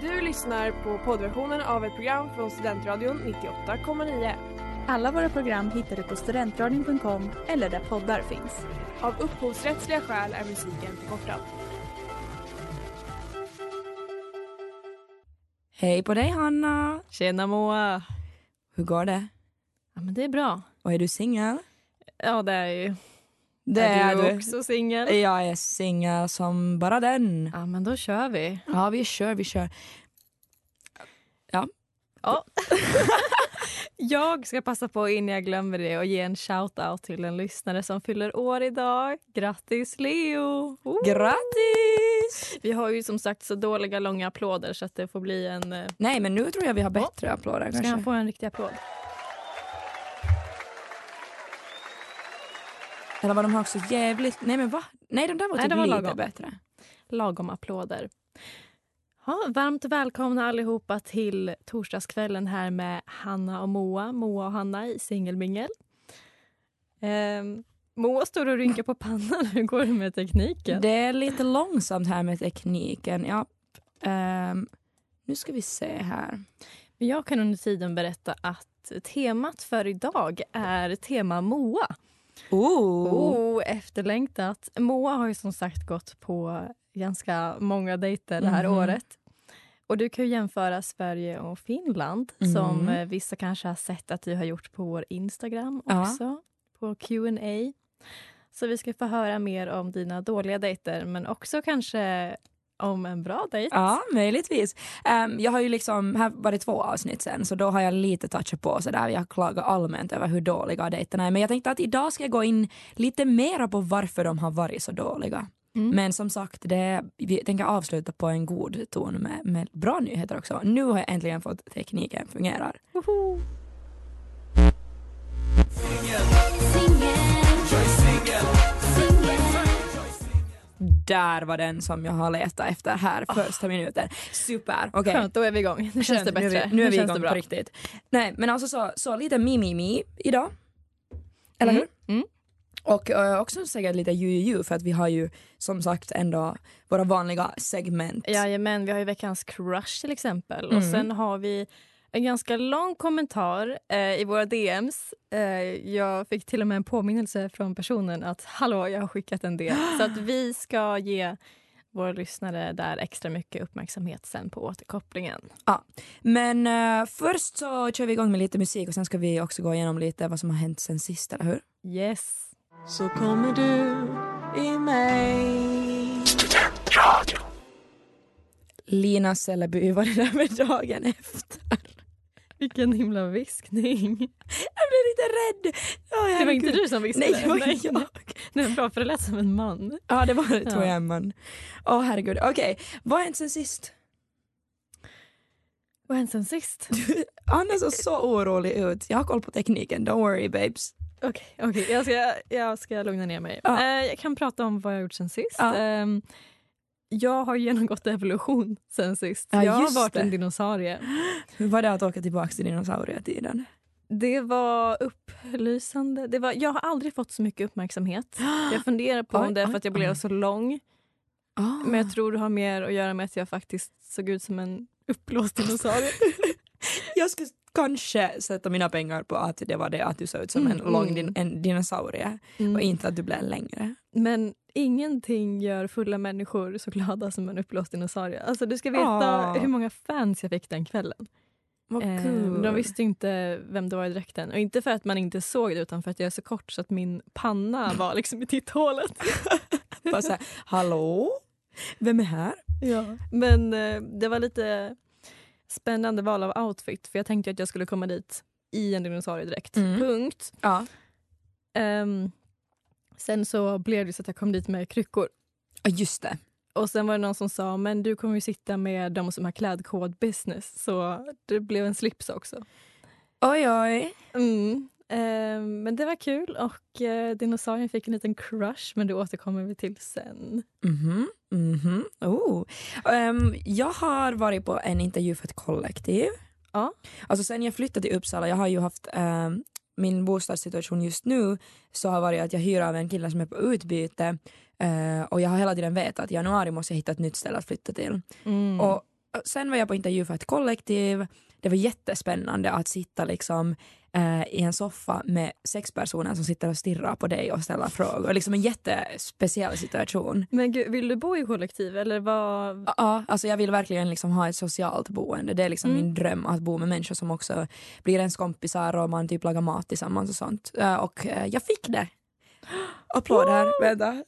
Du lyssnar på poddversionen av ett program från Studentradion 98,9. Alla våra program hittar du på studentradion.com eller där poddar finns. Av upphovsrättsliga skäl är musiken förkortad. Hej på dig Hanna! Tjena Moa! Hur går det? Ja men det är bra. Och är du singel? Ja det är ju. Det är du också singel? Jag är singel som bara den. Ja men då kör vi. Ja vi kör, vi kör. Ja. Ja. jag ska passa på innan jag glömmer det och ge en shout-out till en lyssnare som fyller år idag. Grattis Leo! Oh. Grattis! Vi har ju som sagt så dåliga långa applåder så att det får bli en... eh, Nej men nu tror jag vi har bättre Ja. applåder Ska kanske. han få en riktig applåd? Eller var de här också jävligt... Nej men va? Nej de där var Nej, typ det var lite lagom. bättre. Lagom applåder. Ja, varmt välkomna allihopa till torsdagskvällen här med Hanna och Moa. Moa och Hanna i singelmingel. Ehm, Moa står och rynkar på pannan. Hur går det med tekniken? Det är lite långsamt här med tekniken. Ja. ehm, nu ska vi se här. Jag kan under tiden berätta att temat för idag är tema Moa. Oh. Oh, efterlängtat. Moa har ju som sagt gått på ganska många dejter det här Mhm. året. Och du kan ju jämföra Sverige och Finland Mhm. som eh, vissa kanske har sett att du har gjort på vår Instagram Ja. också. På Q&A. Så vi ska få höra mer om dina dåliga dejter men också kanske om en bra dejt. Ja, möjligtvis. Ehm, jag har ju liksom, här var det två avsnitt sen, så då har jag lite touchat på så där. Jag klagar allmänt över hur dåliga dejterna är. Men jag tänkte att idag ska jag gå in lite mera på varför de har varit så dåliga. Mm. Men som sagt, det, vi tänker avsluta på en god ton med, med bra nyheter också. Nu har jag äntligen fått tekniken fungerar. Woho! Där var den som jag har letat efter här första minuten. Super, okej. Skönt, då är vi igång. Nu känns det Skönt, nu är bättre. vi, nu är vi igång det bra. på riktigt. Nej men alltså så, så lite mi-mi-mi idag. Eller Mm, hur? mm. Och eh, också säkert lite ju-ju för att vi har ju som sagt ändå våra vanliga segment. Jajamän, vi har ju veckans crush till exempel. Och Mm. sen har vi en ganska lång kommentar eh, i våra DMs. Eh, jag fick till och med en påminnelse från personen att hallå, jag har skickat en del. Så att vi ska ge våra lyssnare där extra mycket uppmärksamhet sen på återkopplingen. Men eh, först så kör vi igång med lite musik och sen ska vi också gå igenom lite vad som har hänt sen sist, eller hur? Yes. Så kommer du i mig Lina Selleby var det där med dagen efter. Vilken himla viskning. Jag blev lite rädd. Ja, Det var inte du som viskade? Nej, det var jag. Nej, bra, för det lät som en man. Ja, det var det tror Ja. jag man. Åh herregud. Okej, vad har hänt sen sist? Vad har hänt sen sist? Anna såg så orolig ut. Jag har koll på tekniken, don't worry babes. Okej, okej. jag, ska, jag ska lugna ner mig. Ja. Eh, jag kan prata om vad jag har gjort sen sist. Ja. Jag har genomgått evolution sen sist. Ja, jag har varit det. en dinosaurie. Hur var det att åka tillbaka till dinosaurietiden? Det var upplysande. Det var, jag har aldrig fått så mycket uppmärksamhet. Jag funderar på om det är för att jag blev så lång. Ah. Men jag tror det har mer att göra med att jag faktiskt såg ut som en uppblåst dinosaurie. jag skulle kanske sätta mina pengar på att det var det att du såg ut som en Mm, lång mm. din, en dinosaurie och Mm. inte att du blev längre. Men ingenting gör fulla människor så glada som en uppblåst dinosaurie. Alltså, du ska veta Ah. hur många fans jag fick den kvällen. Vad Eh. De visste inte vem det var i dräkten. Och inte för att man inte såg det utan för att jag är så kort så att min panna var liksom i titthålet. Bara så här, hallå? Vem är här? ja. Men eh, det var lite spännande val av outfit för jag tänkte att jag skulle komma dit i en dinosauriedräkt. Mm. Punkt. Ja. Ehm, sen så blev det så att jag kom dit med kryckor. Ja, just det. Och sen var det någon som sa men du kommer ju sitta med de som har klädkod business så det blev en slips också. Oj, oj. Mm. Eh, men det var kul och eh, dinosaurien fick en liten crush men det återkommer vi till sen. Mhm, mhm. Oh. Ehm, jag har varit på en intervju för ett kollektiv. Ja. Alltså sen jag flyttade till Uppsala, jag har ju haft ehm, min bostadssituation just nu så har varit att jag hyr av en kille som är på utbyte eh, och jag har hela tiden vetat att i januari måste jag hitta ett nytt ställe att flytta till. Mm. Och sen var jag på intervju för ett kollektiv. Det var jättespännande att sitta liksom eh, i en soffa med sex personer som sitter och stirrar på dig och ställer frågor. Liksom en jättespeciell situation. Men gud, vill du bo i kollektiv eller vad? Ja, alltså jag vill verkligen liksom ha ett socialt boende. Det är liksom Mm. min dröm att bo med människor som också blir ens kompisar och man typ lagar mat tillsammans och sånt. Eh, Och eh, jag fick det. Applåder. Vänta.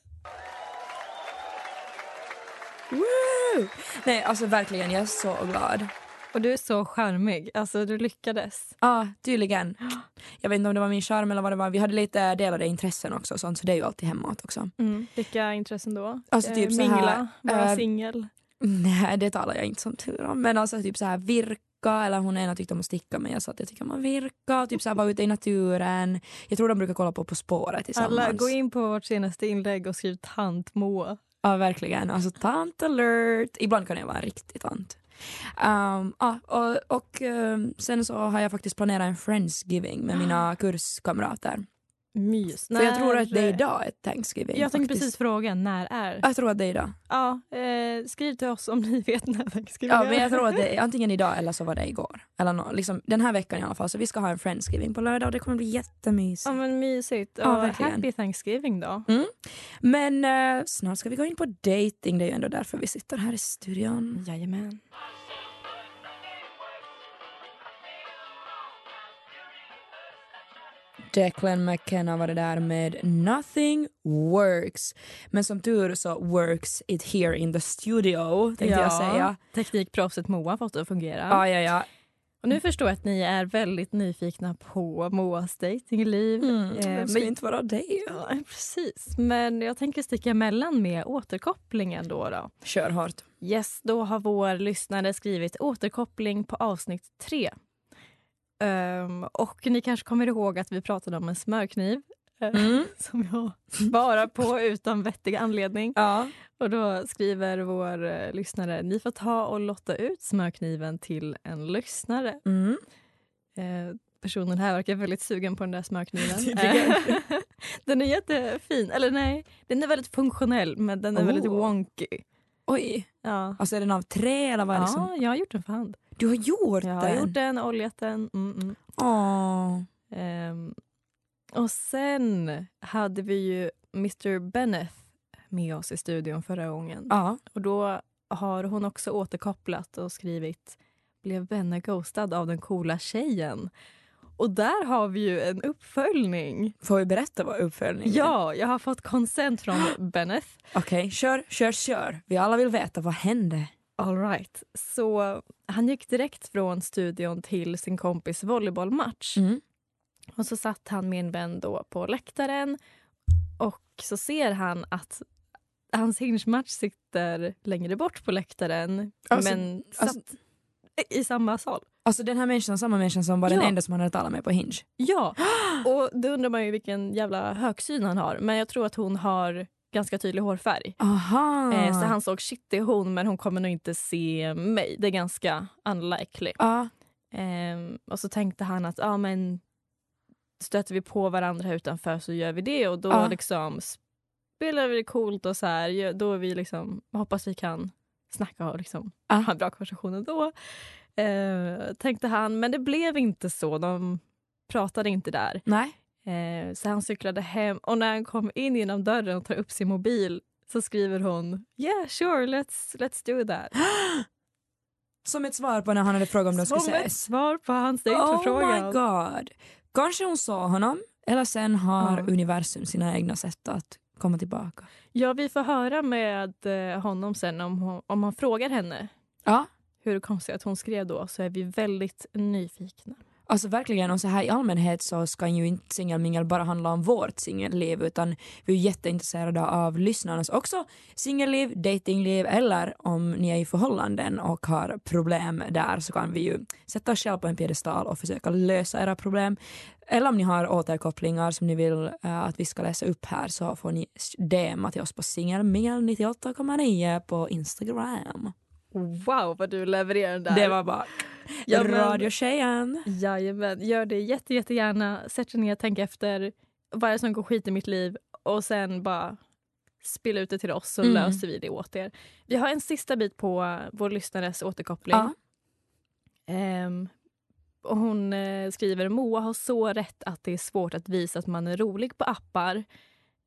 Woo! Nej, alltså verkligen, jag är så glad. Och du är så charmig. Alltså du lyckades. Ja, tydligen. Jag vet inte om det var min charm eller vad det var. Vi hade lite delade intressen också och sånt, så det är ju alltid hemåt också. Vilka intressen då? Alltså, typ eh, så här, mingla, vara eh, singel. Nej, det talar jag inte som tur om. Men alltså typ så här virka, eller hon ena tyckte om att sticka men jag sa att jag tycker om att virka, typ så här vara ute i naturen. Jag tror de brukar kolla på På spåret tillsammans. Alla, gå in på vårt senaste inlägg och skriv tant Moa. Ja, verkligen. Alltså tant alert. Ibland kan jag vara en riktig tant. Um, ja, och och um, sen så har jag faktiskt planerat en friendsgiving med mina kurskamrater. Mys. För jag tror att det är idag ett Thanksgiving. Jag tänkte faktiskt. precis fråga, när är? Jag tror att det är idag. Ja, eh, skriv till oss om ni vet när Thanksgiving Ja, är. men jag tror att det är antingen idag eller så var det igår. Eller nå liksom, den här veckan i alla fall. Så vi ska ha en friendsgiving på lördag och det kommer bli jättemysigt. Ja men mysigt. Ja, Och verkligen. happy Thanksgiving då. Men eh, snart ska vi gå in på dating. Det är ju ändå därför vi sitter här i studion. Jajamän. Declan McKenna var det där med Nothing Works. Men som tur så works it here in the studio, tänkte jag säga. Teknikproffset Moa har fått det att fungera. Ja, ja, ja. Och nu förstår jag att ni är väldigt nyfikna på Moas datingliv. Mm, Eh, vem ska men- inte vara det? Ja, precis. Men jag tänker sticka emellan med återkopplingen då. då. Kör hårt. Yes, då har vår lyssnare skrivit återkoppling på avsnitt tre. Ehm, och ni kanske kommer ihåg att vi pratade om en smörkniv Mm. som jag svarar på utan vettig anledning. Ja. Och då skriver vår eh, lyssnare, ni får ta och lotta ut smörkniven till en lyssnare. Mm. Eh, personen här verkar väldigt sugen på den där smörkniven. Eh, den är jättefin. Eller nej, den är väldigt funktionell men den är Oh. väldigt wonky. Oj, Ja. alltså är den av trä eller vad är det som? ja, jag har gjort den för hand. Du har gjort Jag har den? gjort den, oljat den. Mm, mm. Ehm, och sen hade vi ju Mr Benneth med oss i studion förra gången. Ja. Och då har hon också återkopplat och skrivit blev Benne ghostad av den coola tjejen. Och där har vi ju en uppföljning. Får vi berätta vad uppföljningen är? Ja, jag har fått konsent från Benneth. Okej, kör, kör, kör. Vi alla vill veta vad hände. All right. Så han gick direkt från studion till sin kompis volleybollmatch. Mm. Och så satt han med en vän då på läktaren och så ser han att hans hinge-match sitter längre bort på läktaren Alltså- men alltså- satt i samma sal. Alltså den här människan, samma människan som var den Ja. enda som han hade talat med på Hinge. Ja, och då undrar man ju vilken jävla högsyn han har. Men jag tror att hon har ganska tydlig hårfärg. Aha. Eh, så han såg shit det är hon men hon kommer nog inte se mig. Det är ganska unlikely. Ja. Ehm, och så tänkte han att ja, men stöter vi på varandra här utanför så gör vi det och då Ja. liksom spelar vi det coolt och så här, då är vi liksom, hoppas vi kan snacka och liksom Ja. ha en bra konversation ändå. Ehm, tänkte han, men det blev inte så. De pratade inte där. Nej. Eh, så han cyklade hem och när han kom in genom dörren och tar upp sin mobil så skriver hon yeah sure let's, let's do that. Som ett svar på när han hade frågat om de skulle Som ett ses. svar på hans Oh dejtförfrågan. my god. Kanske hon sa honom eller sen har Ja. universum sina egna sätt att komma tillbaka. Ja, vi får höra med eh, honom sen om, hon, om han frågar henne Ja, hur det kom sig att hon skrev då så är vi väldigt nyfikna alltså verkligen. Och så här i allmänhet så ska ju inte singelmingel bara handla om vårt singelliv utan vi är jätteintresserade av lyssnarnas också singelliv, datingliv eller om ni är i förhållanden och har problem där så kan vi ju sätta oss själva på en piedestal och försöka lösa era problem. Eller om ni har återkopplingar som ni vill eh, att vi ska läsa upp här så får ni DMa till oss på singelmingel98,9 på Instagram. Wow, vad du levererar där. Det var bara Ja, radiotjejen. Jajamän, gör det jätte, jättegärna. Sätt dig ner tänk efter. Vad är det som går skit i mitt liv? Och sen bara spill ut det till oss så Mm. löser vi det åt er. Vi har en sista bit på vår lyssnares återkoppling. Ja. Ehm, och hon eh, skriver Moa har så rätt att det är svårt att visa att man är rolig på appar.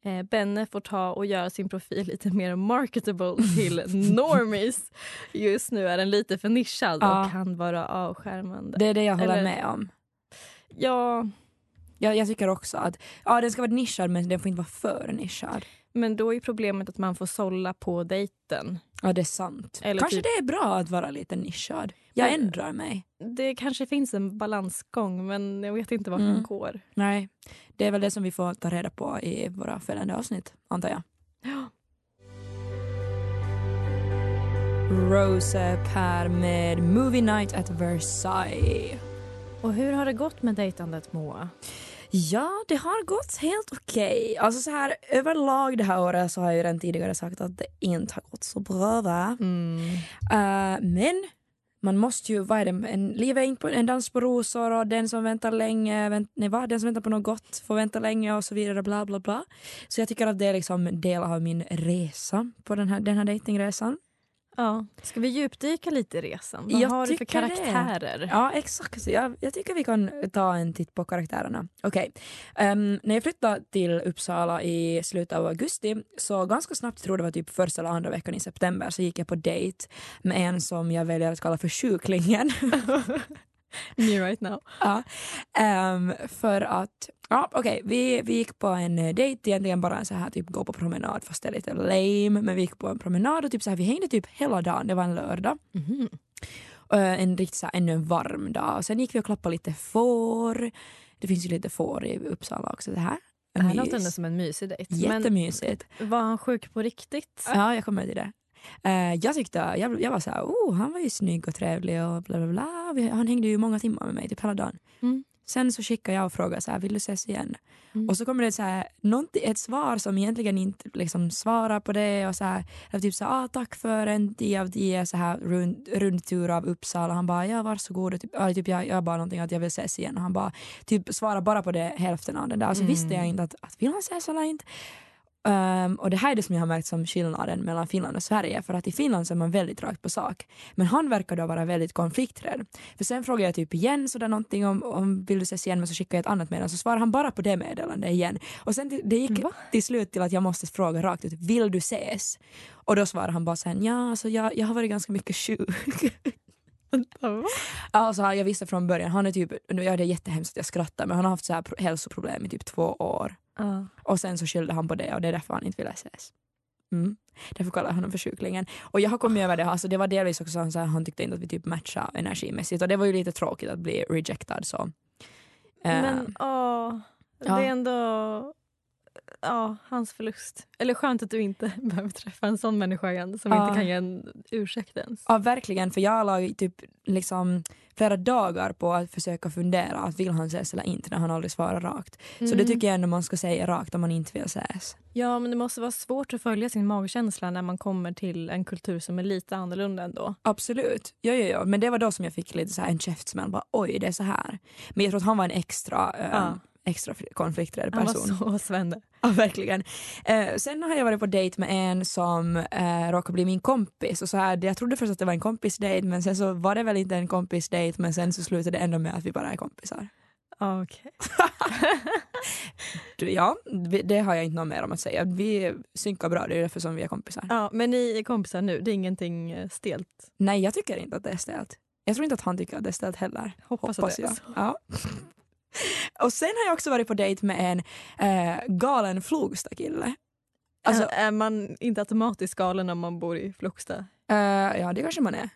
Eh, Benne får ta och göra sin profil lite mer marketable till normies. Just nu är den lite för nischad Ja. och kan vara avskärmande. Det är det jag håller Eller- med om. Ja, Jag, jag tycker också att ja, den ska vara nischad men den får inte vara för nischad. Men då är problemet att man får sålla på dejten. Ja det är sant. Eller Kanske typ- det är bra att vara lite nischad. Jag Men- ändrar mig. Det kanske finns en balansgång men jag vet inte vart Mm. den går. Nej, det är väl det som vi får ta reda på i våra följande avsnitt antar jag. Ja. Rose Per med Movie Night at Versailles. Och hur har det gått med dejtandet Moa? Ja, det har gått helt okej. Alltså så här överlag det här året så har jag ju redan tidigare sagt att det inte har gått så bra va? Eh, men man måste ju, vad är det, en, livet är inte på, en dans på rosor och den som väntar länge, vänt, nej va, den som väntar på något gott får vänta länge och så vidare bla bla bla. Så jag tycker att det är liksom en del av min resa på den här, den här dejtingresan. Ja. Ska vi djupdyka lite i resan? Vad Jag har du för tycker det. karaktärer? Ja exakt, jag, jag tycker vi kan ta en titt på karaktärerna. Okej, Ehm, när jag flyttade till Uppsala i slutet av augusti så ganska snabbt, jag tror det var typ första eller andra veckan i september, så gick jag på dejt med en som jag väljer att kalla för sjuklingen. Me right now. Ja, ehm, för att, ja okej, vi, vi gick på en eh, dejt, egentligen bara en så här typ gå på promenad fast det är lite lame, men vi gick på en promenad och typ så här, vi hängde typ hela dagen, det var en lördag. Mhm. Eh, en riktigt så här, ännu en varm dag. Och sen gick vi och klappade lite får. Det finns ju lite får i Uppsala också. Det här. Det här låter ändå som en mysig dejt. Jättemysigt. Men var han sjuk på riktigt? Ja, jag kommer till det. Eh, jag tyckte, jag, jag var så här, oh, han var ju snygg och trevlig och bla bla bla. Han hängde ju många timmar med mig, typ hela dagen. Mm. Sen så skickade jag och frågade så här, vill du ses igen? Mm. Och så kommer det så här, ett svar som egentligen inte liksom svarar på det och så här, typ så här, ah, tack för en 10 av 10 så här rund, rundtur av Uppsala. Han bara, ja varsågod. Och typ, ja, typ, jag, jag bara någonting att jag vill ses igen. Och han bara, typ svarar bara på det hälften av den där. Så Mm. visste jag inte att, att vill han ses eller inte. Ehm, och det här är det som jag har märkt som skillnaden mellan Finland och Sverige. För att i Finland så är man väldigt rakt på sak. Men han verkar då vara väldigt konflikträdd. För sen frågar jag typ igen sådär någonting om, om vill du ses igen men så skickar jag ett annat meddelande så svarar han bara på det meddelandet igen. Och sen det, gick Va? till slut till att jag måste fråga rakt ut, vill du ses? Och då svarar han bara sen, ja alltså jag, jag har varit ganska mycket sjuk. Alltså jag visste från början, han är typ, det är jättehemskt att jag skrattar men han har haft så här pro- hälsoproblem i typ två år. Ja. Och sen så skyllde han på det och det är därför han inte ville ses. Mm. Därför kallar jag honom för sjuklingen. Och jag har kommit över det, alltså det var delvis också så att han tyckte inte att vi typ matchade energimässigt och det var ju lite tråkigt att bli rejectad så. Men Ehm, åh, ja. det är ändå ja, hans förlust. Eller skönt att du inte behöver träffa en sån människa igen som Ja. inte kan ge en ursäkt ens. Ja verkligen, för jag la ju typ liksom flera dagar på att försöka fundera att vill han ses eller inte när han aldrig svarar rakt. Så det Mm. tycker jag ändå man ska säga rakt om man inte vill ses. Ja, men det måste vara svårt att följa sin magkänsla när man kommer till en kultur som är lite annorlunda ändå. Absolut, ja, ja, ja. men det var då som jag fick lite så en käftsmäll, bara oj det är så här. Men jag tror att han var en extra, eh, Ja. Extra konflikträdd Han person. var så svenne. Ja, verkligen. Eh, sen har jag varit på dejt med en som eh, råkade bli min kompis. Och så här, jag trodde först att det var en kompisdejt men sen så var det väl inte en kompisdejt men sen så slutade det ändå med att vi bara är kompisar. Okej. Du, Ja, det har jag inte något mer om att säga. Vi synkar bra, det är därför som vi är kompisar. Ja, men ni är kompisar nu, det är ingenting eh, stelt. Nej, jag tycker inte att det är stelt. Jag tror inte att han tycker att det är stelt heller. Hoppas, Hoppas det jag. Ja. Och sen har jag också varit på dejt med en eh, galen Flogsta-kille. Alltså, är man inte automatiskt galen om man bor i Flogsta? eh, ja, det kanske man är.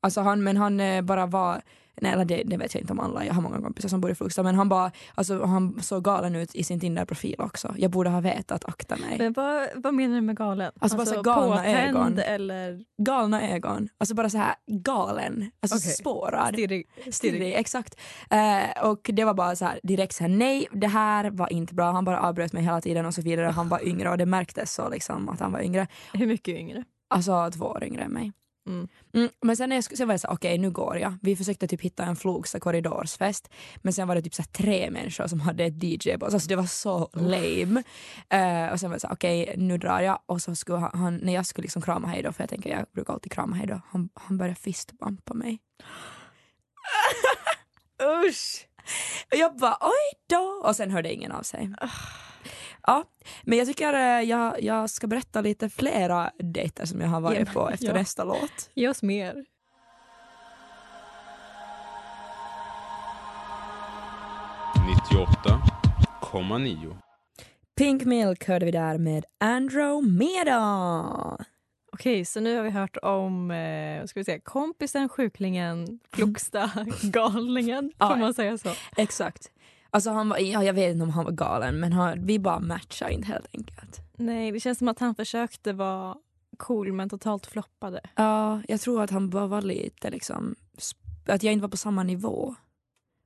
Alltså han, men han eh, bara var, nej eller det, det vet jag inte om alla, jag har många kompisar som bor i Flogsta, men han bara, alltså han såg galen ut i sin Tinder-profil också. Jag borde ha vetat, akta mig. Men vad, vad menar du med galen? Alltså bara så galna påtänd ögon. eller Galna ögon, alltså bara så här galen, alltså Okej. spårad. stirrig? Stirrig, exakt. Eh, och det var bara så här direkt så här, nej det här var inte bra. Han bara avbröt mig hela tiden och så vidare. Han var yngre och det märktes så liksom att han var yngre. Hur mycket yngre? Alltså två år yngre än mig. Mm. Mm, men sen, när jag, sen var jag så här, okej nu går jag. Vi försökte typ hitta en Flogsta korridorsfest men sen var det typ så här, tre människor som hade ett DJ-bås. Alltså det var så lame. Eh, och sen var jag så här, okej nu drar jag och så skulle han, han när jag skulle liksom krama hej då för jag tänker jag brukar alltid krama hej då. Han, han började fistbumpa mig. Usch! Och jag bara oj då och sen hörde ingen av sig. Ja, men jag tycker eh, jag, jag ska berätta lite flera dejter som jag har varit Ja, på efter ja. nästa låt. Ge oss mer. Pink Milk hörde vi där med Andromeda. Okej, så nu har vi hört om eh, ska vi säga, kompisen, sjuklingen, kloksta, galningen. Ja. Får man säga så? Exakt. Alltså han var, ja, jag vet inte om han var galen men han, vi bara matchade inte helt enkelt. Nej, det känns som att han försökte vara cool men totalt floppade. Ja, jag tror att han bara var lite liksom, att jag inte var på samma nivå.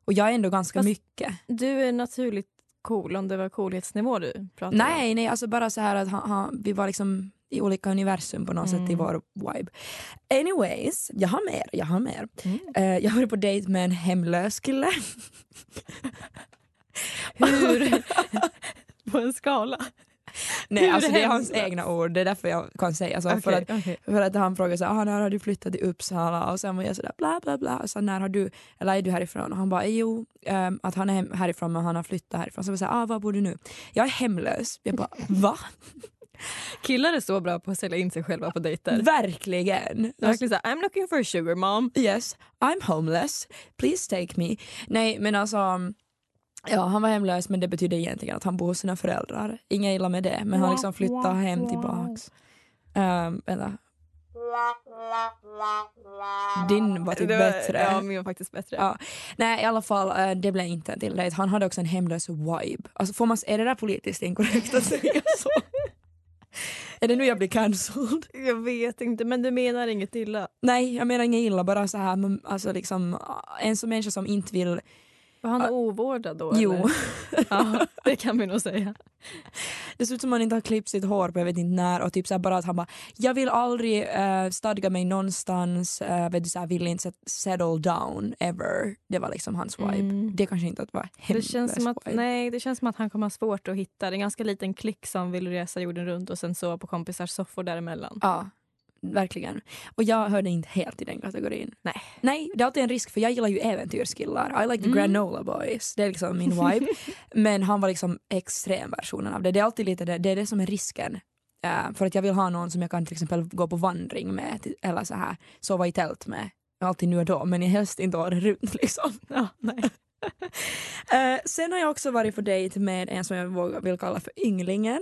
Och jag är ändå ganska Fast- mycket. Du är naturligt cool om det var coolhetsnivå du pratade om. Nej, nej, alltså bara så här att han, han, vi var liksom i olika universum på något sätt i Mm. vår vibe. Anyways, jag har mer, jag har mer. Mm. Eh, jag varit på dejt med en hemlös kille. Hur? på en skala? Nej, Hur alltså det är hans egna ord, det är därför jag kan säga så. För, Okej, att, okej. för att han frågade så här, ah, när har du flyttat till Uppsala? Och sen var jag sådär bla bla bla. Så när har du, eller är du härifrån? Och han bara, jo, ehm, att han är hem- härifrån men han har flyttat härifrån. Så jag såhär, ah, var bor du nu? Jag är hemlös. Jag bara, va? Killar är så bra på att sälja in sig själva på dejter. Verkligen. Verkligen såhär, I'm looking for a sugar mom. Yes, I'm homeless. Please take me. Nej, men alltså Ja, han var hemlös men det betyder egentligen att han bor hos sina föräldrar. Inga illa med det, men han liksom flyttar hem tillbaks. Um, vänta. Din var typ var- bättre. Ja, min var faktiskt bättre. Ja. Nej, i alla fall, eh, det blev inte en till dejt. Han hade också en hemlös vibe. Alltså, får man, är det där politiskt inkorrekt att säga så? är det nu jag blir cancelled? Jag vet inte, men du menar inget illa? Nej, jag menar inget illa, bara så här, alltså liksom, en som människa som inte vill... Var han Ja. ovårdad då? Jo, Eller? Ja, det kan vi nog säga. det ser ut som att han inte har klippt sitt hår på jag vet inte när och typ så bara att han bara, jag vill aldrig uh, stadga mig någonstans, uh, vet du, så här, vill inte set- settle down ever. Det var liksom hans vibe. Mm. Det kanske inte att vara Det hemlös känns, som att, vibe. nej, det känns som att han kommer ha svårt att hitta. Det är en ganska liten klick som vill resa jorden runt och sen sova på kompisars soffor däremellan. Ja, verkligen. Och jag hörde inte helt i den kategorin. Nej. Nej, det är alltid en risk för jag gillar ju äventyrskillar. I like the Mm. granola boys. Det är liksom min vibe. Men han var liksom extremversionen av det. Det är alltid lite det, det är det som är risken. Eh, för att jag vill ha någon som jag kan till exempel gå på vandring med till- eller så här sova i tält med. Alltid nu och då men helst inte året runt liksom. Ja, nej. Eh, sen har jag också varit på dejt med en som jag vill kalla för ynglingen.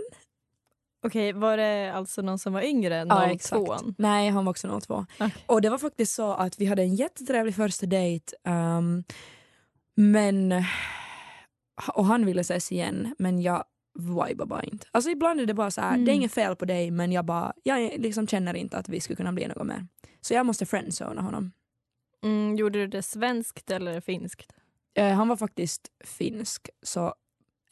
Okej, var det alltså någon som var yngre än Ja, 02? exakt. Nej, han var också 02. Okej. Och det var faktiskt så att vi hade en jättetrevlig första dejt. ehm, men... Och han ville ses igen, men jag vibar bara inte. Alltså ibland är det bara så här, Mm. det är inget fel på dig men jag bara, jag liksom känner inte att vi skulle kunna bli något mer. Så jag måste friendzona honom. Mm, gjorde du det svenskt eller finskt? Eh, han var faktiskt finsk, så,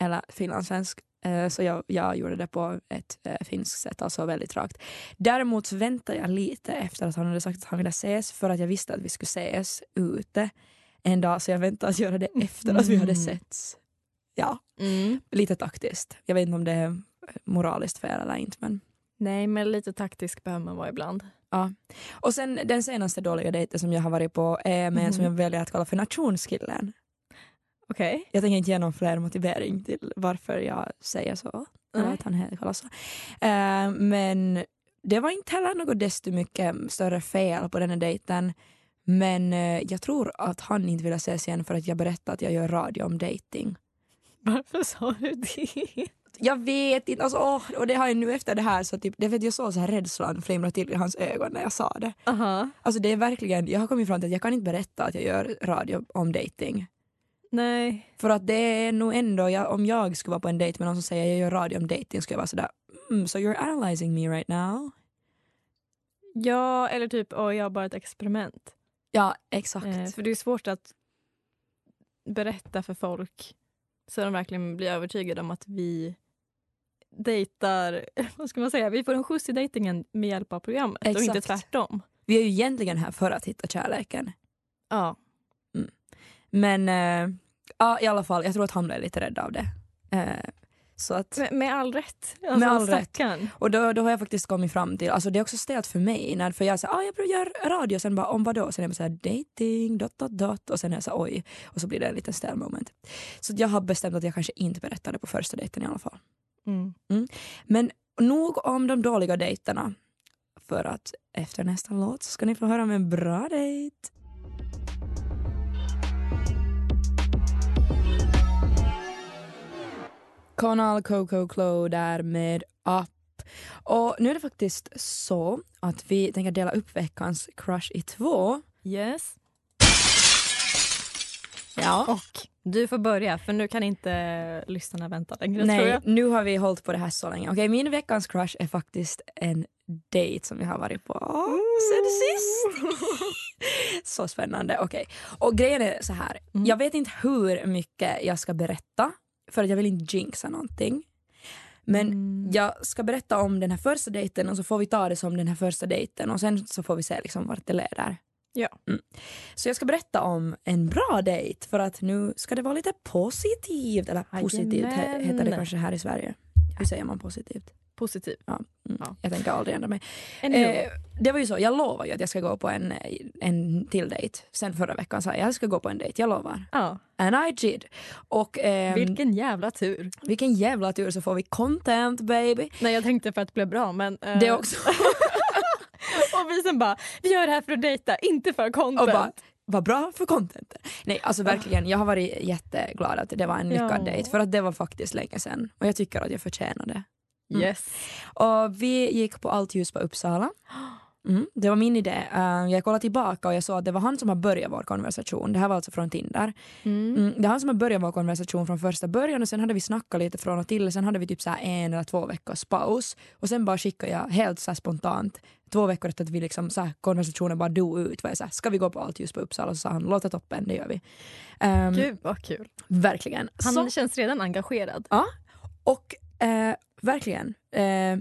eller finlandssvensk, så jag, jag gjorde det på ett uh, finskt sätt, alltså väldigt rakt. Däremot väntade jag lite efter att han hade sagt att han ville ses för att jag visste att vi skulle ses ute en dag, så jag väntade att göra det efter att vi hade Mm. setts. Ja, Mm. lite taktiskt. Jag vet inte om det är moraliskt fel eller inte. Men. Nej, men lite taktisk behöver man vara ibland. Och sen den senaste dåliga dejten som jag har varit på är med en som Mhm. jag väljer att kalla för nationskillen. Okej. Jag tänker inte ge någon fler motivering till varför jag säger så. Nej. att han heter så. Eh, men det var inte heller något desto mycket större fel på den här dejten. Men eh, jag tror att han inte ville ses igen för att jag berättade att jag gör radio om dating. Varför sa du det? Jag vet inte, alltså, åh, och det har jag nu efter det här så typ, det är för att jag såg så här rädslan flimra till i hans ögon när jag sa det. Aha. Alltså det är verkligen, jag har kommit fram till att jag kan inte berätta att jag gör radio om dating. Nej. För att det är nog ändå, jag, om jag skulle vara på en dejt med någon som säger jag gör radio om dating skulle jag vara sådär mm, so you're analyzing me right now? Ja, eller typ, åh, jag har bara ett experiment. Ja, exakt. Eh, för det är svårt att berätta för folk så de verkligen blir övertygade om att vi dejtar, vad ska man säga, vi får en skjuts i dejtingen med hjälp av programmet och inte Exakt. tvärtom. Vi är ju egentligen här för att hitta kärleken. Ja. Men eh, ja, i alla fall, jag tror att han blev lite rädd av det. Eh, så att, Med, med all rätt. Alltså, Med all rätt. och då, då har jag faktiskt kommit fram till, alltså det är också stelt för mig, när, för jag säger ah, jag göra radio, sen bara om vad då? Sen är jag så här dating, dot dot dot och sen är jag så här, oj, och så blir det en liten stel moment. Så jag har bestämt att jag kanske inte berättar det på första dejten i alla fall. Mm. Men nog om de dåliga dejterna. För att efter nästa låt så ska ni få höra om en bra dejt. Conal Coco Clo där med Up. Och nu är det faktiskt så att vi tänker dela upp veckans crush i två. Yes. Ja. Och du får börja för nu kan inte lyssnarna vänta längre Nej, nu har vi hållit på det här så länge. Okej, min veckans crush är faktiskt en dejt som jag har varit på sen sist. så spännande. Okej, och grejen är så här. Mm. Jag vet inte hur mycket jag ska berätta för att jag vill inte jinxa någonting. Men Mm. jag ska berätta om den här första dejten och så får vi ta det som den här första dejten och sen så får vi se liksom vart det leder. Ja. Mm. Så jag ska berätta om en bra dejt för att nu ska det vara lite positivt. Eller positivt he- heter det kanske här i Sverige. Hur säger man positivt? Positiv. Ja. Mm. Ja. Jag tänker aldrig ändra mig. Eh, det var ju så, jag lovar ju att jag ska gå på en, en till dejt. Sen förra veckan sa jag jag ska gå på en dejt, jag lovar. ja. And I did. Och ehm, Vilken jävla tur. vilken jävla tur så får vi content baby. Nej jag tänkte för att det blev bra men... eh, Det också. och vi sen bara, vi gör det här för att dejta, inte för content. och bara, vad bra för content. Nej alltså verkligen, jag har varit jätteglad att det var en lyckad Ja. dejt för att det var faktiskt länge sedan och jag tycker att jag förtjänar det. Mm. Yes. Och vi gick på Allt ljus på Uppsala. Mm, det var min idé. Uh, jag kollade tillbaka och jag såg att det var han som har börjat vår konversation. Det här var alltså från Tinder. Mm. Mm, det är han som har börjat vår konversation från första början och sen hade vi snackat lite från och till. Sen hade vi typ så en eller två veckors paus och sen bara skickade jag helt så spontant två veckor efter att vi liksom så konversationen bara dog ut. Var jag så här, ska vi gå på Allt ljus på Uppsala? Så sa han, låter toppen, det gör vi. Um, Gud vad kul. verkligen. Han Så- känns redan engagerad. och eh, verkligen. Eh,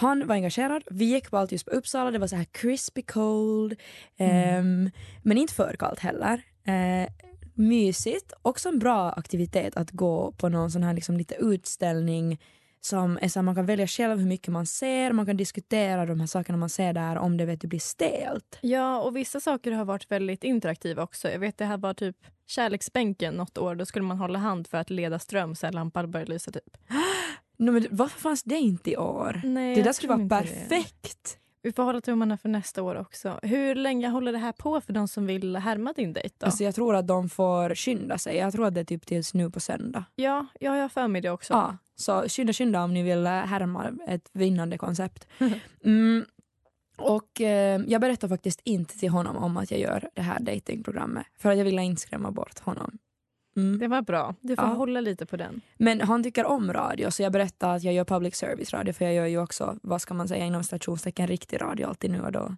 han var engagerad. Vi gick på allt just på Uppsala. Det var så här crispy cold. ehm, Men inte för kallt heller. Eh, mysigt. Också en bra aktivitet att gå på någon sån här liksom lite utställning som är så här, man kan välja själv hur mycket man ser. Man kan diskutera de här sakerna man ser där om det vet du, blir stelt. Ja, och vissa saker har varit väldigt interaktiva också. Jag vet det här var typ kärleksbänken något år. Då skulle man hålla hand för att leda ström så här lampan började lysa typ. No, men varför fanns det inte i år? Nej, det där skulle vara perfekt. Vi får hålla tummarna för nästa år också. Hur länge håller det här på för de som vill härma din dejt då? Alltså jag tror att de får skynda sig. Jag tror att det är typ tills nu på söndag. ja, ja, jag har för mig det också. Ja, så skynda skynda om ni vill eh, härma ett vinnande koncept. Mm. Och eh, jag berättar faktiskt inte till honom om att jag gör det här datingprogrammet för att jag vill inte skrämma bort honom. Mm. Det var bra. Du får Ja. hålla lite på den. Men han tycker om radio så jag berättar att jag gör public service radio för jag gör ju också, vad ska man säga inom stationstecken, riktig radio alltid nu och då.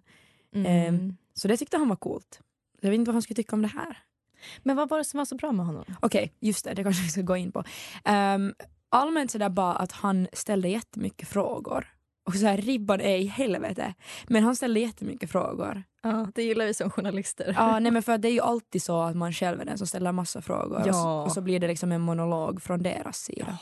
Mm. Ehm. Så det tyckte han var coolt. Jag vet inte vad han skulle tycka om det här. Men vad var det som var så bra med honom? Okej, just det, det kanske vi ska gå in på. Um, allmänt sådär bara att han ställde jättemycket frågor. Och så här, ribban är i helvete. Men han ställde jättemycket frågor. Ja, det gillar vi som journalister. Ja, nej men för det är ju alltid så att man själv är den som ställer massa frågor. Och, så, Ja. och så blir det liksom en monolog från deras sida.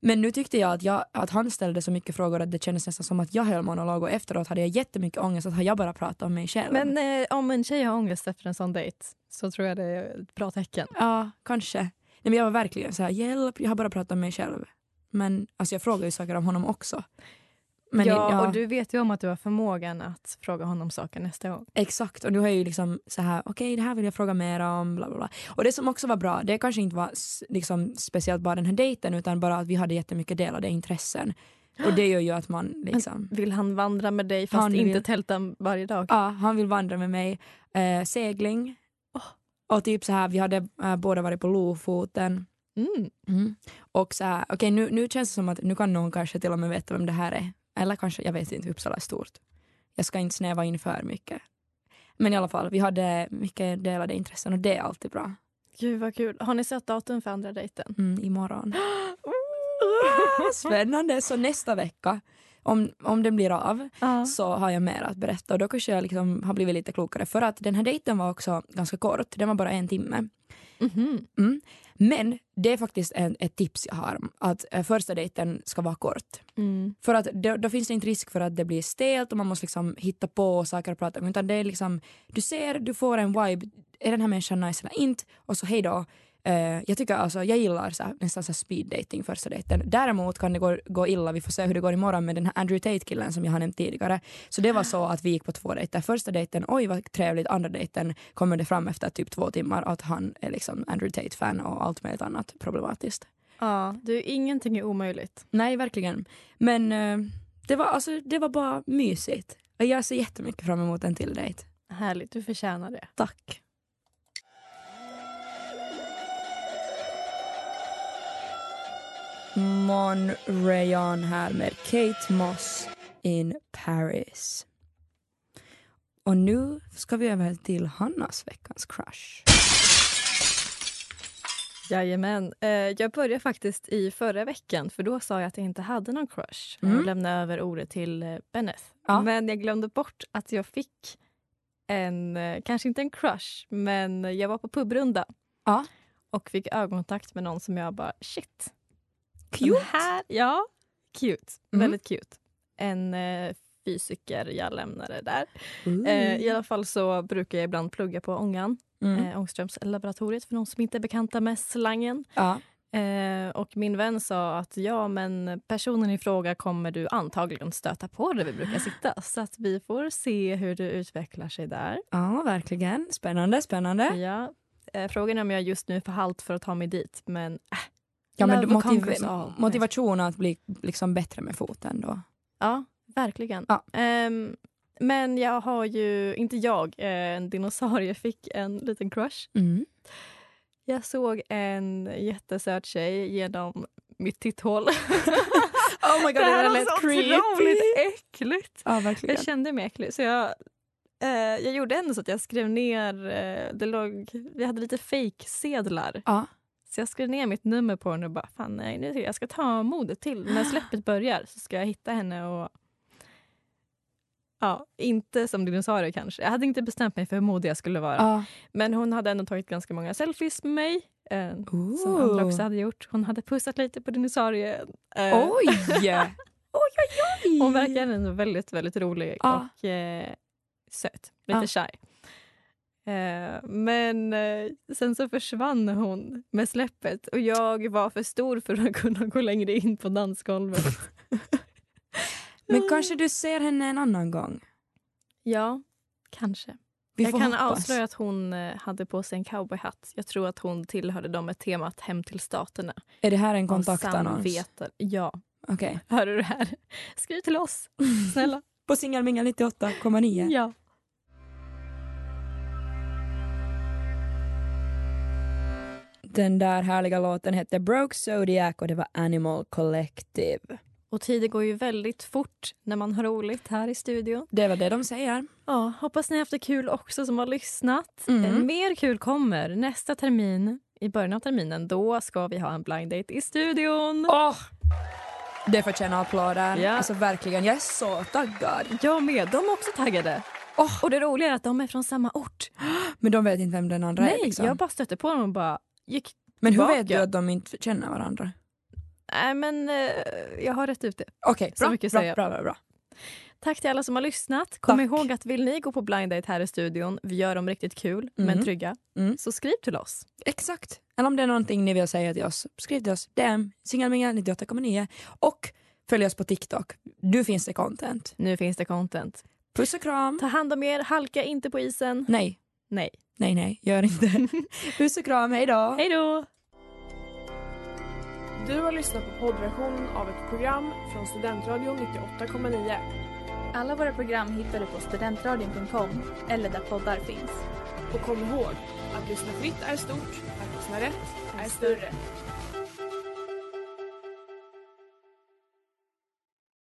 Men nu tyckte jag att, jag att han ställde så mycket frågor att det kändes nästan som att jag höll monolog och efteråt hade jag jättemycket ångest att har jag bara pratat om mig själv. Men eh, om en tjej har ångest efter en sån dejt så tror jag det är ett bra tecken. Ja, kanske. Nej, men jag var verkligen så här, hjälp, jag har bara pratat om mig själv. Men alltså jag frågar ju saker om honom också. Men ja, ja, och du vet ju om att du har förmågan att fråga honom saker nästa gång. Exakt, och nu har ju liksom så här, okej det här vill jag fråga mer om, bla bla bla. Och det som också var bra, det kanske inte var liksom speciellt bara den här dejten utan bara att vi hade jättemycket delade intressen. Och det gör ju att man liksom, Vill han vandra med dig fast Han inte vill- tälta varje dag? ja han vill vandra med mig, eh, segling. Och typ så här, vi hade eh, båda varit på Lofoten. Mm. Mm. Och så här, okej nu, nu känns det som att nu kan någon kanske till och med veta vem det här är. Eller kanske, jag vet inte, Uppsala är stort. Jag ska inte snäva in för mycket. Men i alla fall, vi hade mycket delade intressen och det är alltid bra. Gud vad kul. Har ni sett datum för andra dejten? Mm, imorgon. Spännande! Så nästa vecka, om, om den blir av Ja. så har jag mer att berätta och då kanske jag liksom har blivit lite klokare för att den här dejten var också ganska kort, den var bara en timme. Mhm. Mm. Men det är faktiskt en, ett tips jag har, att eh, första dejten ska vara kort. Mm. För att då, då finns det inte risk för att det blir stelt och man måste liksom hitta på saker att prata om. Utan det är liksom, du ser, du får en vibe, är den här människan nice eller inte? Och så hej då. Eh, jag tycker alltså, jag gillar så här, nästan så här speed dating första dejten. Däremot kan det gå, gå illa, vi får se hur det går imorgon med den här Andrew Tate-killen som jag har nämnt tidigare. Så det var så att vi gick på två dejter. Första dejten, oj vad trevligt. Andra dejten kommer det fram efter typ två timmar att han är liksom Andrew Tate-fan och allt möjligt annat problematiskt. Ja, du, ingenting är omöjligt. Nej, verkligen. Men eh, det, var, alltså, det var bara mysigt. Jag ser jättemycket fram emot en till dejt. Härligt, du förtjänar det. Tack. Mon Rayon här med Kate Moss in Paris. Och nu ska vi över till Hannas veckans crush. Jajamän. Eh, jag började faktiskt i förra veckan för då sa jag att jag inte hade någon crush. Mm. Jag lämnade över ordet till eh, Benneth. Ja. Men jag glömde bort att jag fick en, eh, kanske inte en crush, men jag var på pubrunda. Ja. Och fick ögonkontakt med någon som jag bara shit. Cute! Här, ja, cute. Mm. Väldigt cute. En eh, fysiker jag lämnade där. Mm. Eh, I alla fall så brukar jag ibland plugga på Ångan, Mm. eh, Ångströmslaboratoriet för de som inte är bekanta med slangen. Ja. Eh, och min vän sa att ja, men personen i fråga kommer du antagligen stöta på där vi brukar sitta. Så att vi får se hur det utvecklar sig där. ja, verkligen. Spännande, spännande. Ja. Eh, frågan är om jag just nu är för halt för att ta mig dit, men äh, Ja, men motiv motivation att bli liksom bättre med foten då. ja, verkligen. Ja. Ehm, men jag har ju, inte jag, eh, en dinosaurie fick en liten crush. Mm. Jag såg en jättesöt tjej genom mitt titthål. Oh my det här var så otroligt äckligt. Ja. Jag kände mig äcklig. Så jag, eh, jag gjorde ändå så att jag skrev ner... Eh, det låg, vi hade lite fake-sedlar. Ja. Så jag skrev ner mitt nummer på henne och bara fan nej, nu, jag ska ta modet till. När släppet börjar så ska jag hitta henne och... Ja, inte som dinosaurie kanske. Jag hade inte bestämt mig för hur modig jag skulle vara. Ja. Men hon hade ändå tagit ganska många selfies med mig. Eh, som andra också hade gjort. Hon hade pussat lite på dinosaurien. Eh, Oj! oj, oj, oj! Hon verkar ändå väldigt, väldigt rolig Ja. och eh, söt. Lite Ja. shy. Eh, men eh, sen så försvann hon med släppet och jag var för stor för att kunna gå längre in på dansgolvet. Men kanske du ser henne en annan gång? ja, kanske. Vi jag kan hoppas. avslöja att hon eh, hade på sig en cowboyhatt. Jag tror att hon tillhörde dem med temat Hem till staterna. Är det här en kontaktannons? Ja, Okej. hör du det här? Skriv till oss, snälla. På Singelmingel 98,9. ja. Den där härliga låten hette Broke Zodiac och det var Animal Collective. Och tiden går ju väldigt fort när man har roligt här i studion. Det var det de säger. Ja, hoppas ni haft det kul också som har lyssnat. Mm. Eh, Mer kul kommer nästa termin. I början av terminen då ska vi ha en blind date i studion. Åh! Det förtjänar applåder. Ja. Alltså verkligen, jag är så taggad. Jag med, de är också taggade. Åh! Och det roliga är att de är från samma ort. Men de vet inte vem den andra Nej, är. Liksom. jag bara stötte på dem och bara gick... Men hur tillbaka. vet du att de inte känner varandra? Nej men eh, jag har rätt ut det. Okej, Så bra, mycket bra, säger jag. bra, bra, bra. Tack till alla som har lyssnat. Kom Tack. ihåg att vill ni gå på blind date här i studion, vi gör dem riktigt kul men Mm. trygga, Mm. så skriv till oss. Exakt. Eller om det är någonting ni vill säga till oss, skriv till oss. DM, singelmingel 98,9 och följ oss på TikTok. Du finns det content. Nu finns det content. Puss och kram. Ta hand om er, halka inte på isen. Nej, Nej. nej, nej, gör inte. Puss och kram, hej då. Hej då! Du har lyssnat på poddversionen av ett program från Studentradion 98,9. Alla våra program hittar du på studentradion.com eller där poddar finns. Och kom ihåg, att lyssna fritt är stort, att lyssna rätt är större.